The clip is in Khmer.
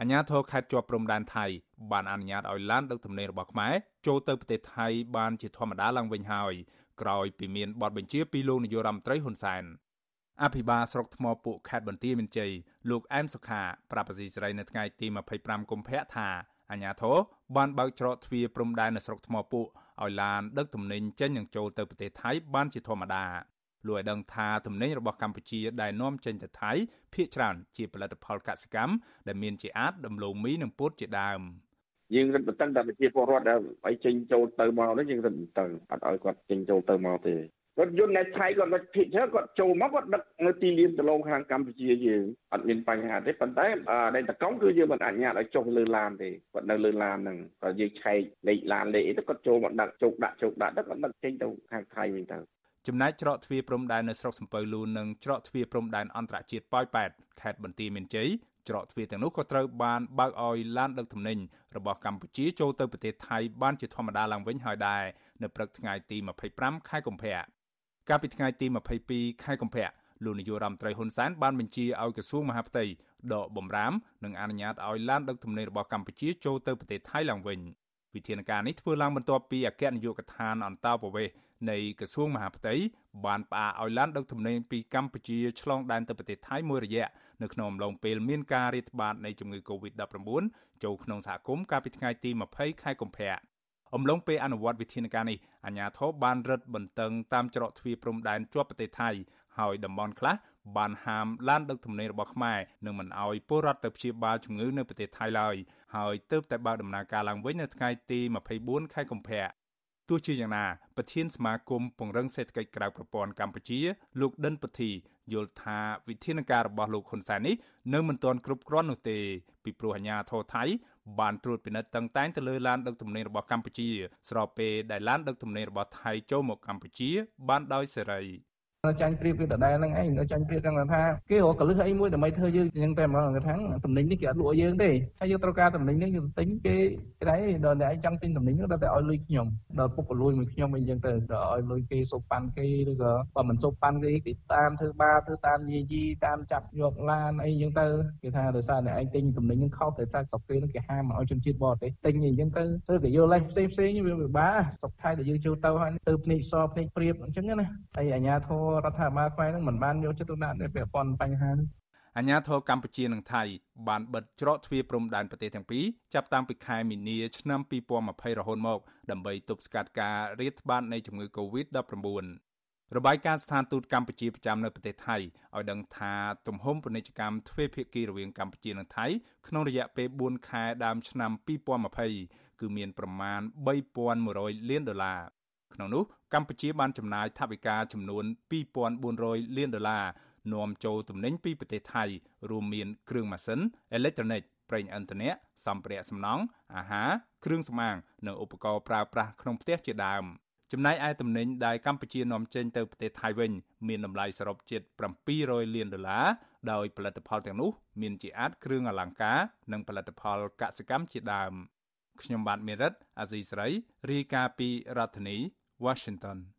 អាជ្ញាធរខេត្តជាប់ព្រំដែនថៃបានអនុញ្ញាតឲ្យឡានដឹកទំនិញរបស់ខ្មែរចូលទៅប្រទេសថៃបានជាធម្មតាឡើងវិញហើយក្រោយពីមានបទបញ្ជាពីលោកនាយករដ្ឋមន្ត្រីហ៊ុនសែនអភិបាលស្រុកថ្មពួកខេត្តបន្ទាយមានជ័យលោកអែមសុខាប្រាប់អាស៊ីសេរីនៅថ្ងៃទី25កុម្ភៈថាអាញាធរបានបើកច្រកទ្វារព្រំដែននៅស្រុកថ្មពួកឲ្យឡានដឹកទំនិញចេញនិងចូលទៅប្រទេសថៃបានជាធម្មតា លោកឲ្យដឹងថាទំនិញរបស់កម្ពុជាដែលនាំចេញទៅថៃភាគច្រើនជាផលិតផលកសិកម្មដែលមានជាអាចដំឡូងមីនិងពោតជាដើមយើងរឹតបន្តឹងតែប្រជាពលរដ្ឋដែលឲ្យចេញចូលទៅមកនេះយើងរឹតបន្តឹងអត់ឲ្យគាត់ចេញចូលទៅមកទេគាត់យន្តនៅថៃគាត់មកភិកច្រើនគាត់ចូលមកគាត់ដឹកនៅទីលានដលងខាងកម្ពុជាយើងអត់មានបញ្ហាទេប៉ុន្តែដែលតកង់គឺយើងមិនអនុញ្ញាតឲ្យចុះលើឡានទេគាត់នៅលើឡានហ្នឹងគាត់យើងឆែកលេខឡានលេខអីទៅគាត់ចូលមកដឹកជោគដាក់ជោគដាក់ទៅគាត់ដឹកចេញទៅខាងថៃវិញទៅ ចំណែកច្រកទ្វារព្រំដែននៅស្រុកសំពៅលូននិងច្រកទ្វារព្រំដែនអន្តរជាតិប៉ោយប៉ែតខេត្តបន្ទាយមានជ័យច្រកទ្វារទាំងនោះក៏ត្រូវបានបើកឲ្យឡានដឹកទំនិញរបស់កម្ពុជាចូលទៅប្រទេសថៃបានជាធម្មតាឡើងវិញហើយដែរនៅព្រឹកថ្ងៃទី25ខែកុម្ភៈកាលពីថ្ងៃទី22ខែកុម្ភៈលោកនាយករដ្ឋមន្ត្រីហ៊ុនសែនបានបញ្ជាឲ្យក្រសួងមហាផ្ទៃដកបំរាមនិងអនុញ្ញាតឲ្យឡានដឹកទំនិញរបស់កម្ពុជាចូលទៅប្រទេសថៃឡើងវិញ វិធានការនេះធ្វើឡើងបន្ទាប់ពីអគ្គនាយកដ្ឋានអន្តរប្រវេសន៍នៃក្រសួងមហាផ្ទៃបានផ្អាកឲ្យឡានដឹកទំនិញពីកម្ពុជាឆ្លងដែនទៅប្រទេសថៃមួយរយៈនៅក្នុងអំឡុងពេលមានការរាតត្បាតនៃជំងឺ Covid-19 ចូលក្នុងសហគមន៍កាលពីថ្ងៃទី20ខែកុម្ភៈអំឡុងពេលអនុវត្តវិធានការនេះអាជ្ញាធរបានរឹតបន្តឹងតាមច្រកទ្វារព្រំដែនជាប់ប្រទេសថៃហើយតំបន់ខ្លះ បានហាមឡានដឹកទំនិញរបស់ខ្មែរនឹងមិនអោយពលរដ្ឋទៅព្យាបាលជំងឺនៅប្រទេសថៃឡើយហើយទើបតែបើកដំណើរការឡើងវិញនៅថ្ងៃទី24ខែកុម្ភៈទោះជាយ៉ាងណាប្រធានសមាគមពង្រឹងសេដ្ឋកិច្ចក្រៅប្រព័ន្ធកម្ពុជា លោកដិនពធីយល់ថាវិធានការរបស់លោកហ៊ុនសែននេះនៅមិនទាន់គ្រប់គ្រាន់នោះទេពីព្រោះអាជ្ញាធរថៃបានត្រួតពិនិត្យតឹងតែងទៅលើឡានដឹកទំនិញរបស់កម្ពុជា ស្របពេលដែលឡានដឹកទំនិញរបស់ថៃចូលមកកម្ពុជា បានដោយសេរី ចាញ់ព្រៀបគឺដដែលហ្នឹងឯងនៅចាញ់ព្រៀបហ្នឹងថាគេរកកលឹះអីមួយដើម្បីធ្វើយើងអញ្ចឹងតែមកគេថាតំណែងនេះគេអត់លក់យើងទេហើយយើងត្រូវការតំណែងនេះយើងទិញគេគេដែរដល់អ្នកឯងចង់ទិញតំណែងនោះដល់តែឲ្យលុយខ្ញុំដល់ពុកក៏លួយមួយខ្ញុំអីអញ្ចឹងទៅដល់ឲ្យលុយគេសុបប៉ាន់គេឬក៏បើមិនសុបប៉ាន់គេគេតាមធ្វើបាបធ្វើតាមយាយីតាមចាប់យកឡានអីអញ្ចឹងទៅគេថាដោយសារអ្នកឯងទិញតំណែងហ្នឹងខុសតែសាច់ស្រុកគេហ្នឹងគេហាមឲ្យជនជាតិបរទេសទិញអីអញ្ចឹងទៅឬក៏យកលេសផ្សេងផ្សេងវាពិបាកស្រុកថៃដែលយើងចូលទៅហើយទៅភ្នែកសភ្នែកព្រៀបអញ្ចឹងណាហើយអាជ្ញាធររដ្ឋាភិបាលខ្មែរនឹងមិនបានយកចិត្តទុកដាក់នៅពាក់ព័ន្ធបញ្ហានេះអាញាធរកម្ពុជានិងថៃបានបិទច្រកទ្វារព្រំដែនប្រទេសទាំងពីរចាប់តាំងពីខែមីនាឆ្នាំ2020រហូតមកដើម្បីទប់ស្កាត់ការរាតត្បាតនៃជំងឺ Covid-19 របាយការណ៍ស្ថានទូតកម្ពុជាប្រចាំនៅប្រទេសថៃឲ្យដឹងថាទំហំពាណិជ្ជកម្មទ្វេភាគីរវាងកម្ពុជានិងថៃក្នុងរយៈពេល4ខែដើមឆ្នាំ2020គឺមានប្រមាណ3100លានដុល្លារ ក្នុងនោះកម្ពុជាបានចំណាយថវិកាចំនួន2400លានដុល្លារនាំចូលទំនិញពីប្រទេសថៃរួមមានគ្រឿងម៉ាស៊ីនអេឡិចត្រូនិកប្រេងឥន្ធនៈសម្ភារៈសំណង់អាហារគ្រឿងសម្អាងនិងឧបករណ៍ប្រើប្រាស់ក្នុងផ្ទះជាដើមចំណែកឯទំនិញដែលកម្ពុជានាំចេញទៅប្រទេសថៃវិញមានតម្លៃសរុបជិត700លានដុល្លារដោយផលិតផលទាំងនោះមានជាអាចគ្រឿងអលង្ការនិងផលិតផលកសិកម្មជាដើមខ្ញុំបាទមេរិតអាស៊ីស្រីរាយការណ៍ពីរដ្ឋធានី Washington